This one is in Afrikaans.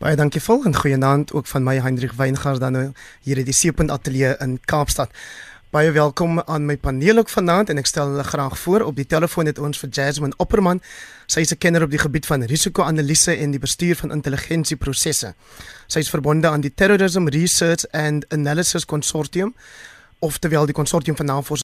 Baie dankie vol en goeienaand ook van my Hendrik Weingart dan nou hier in die Seepunt Ateljee in Kaapstad. Baie welkom aan my paneel ook vanaand en ek stel hulle graag voor. Op die telefoon het ons vir Jasmine Opperman. Sy is 'n kenner op die gebied van risiko-analise en die bestuur van intelligensieprosesse. Sy is verbonde aan die Terrorism Research and Analysis Consortium, oftewel die konsortium van navorsing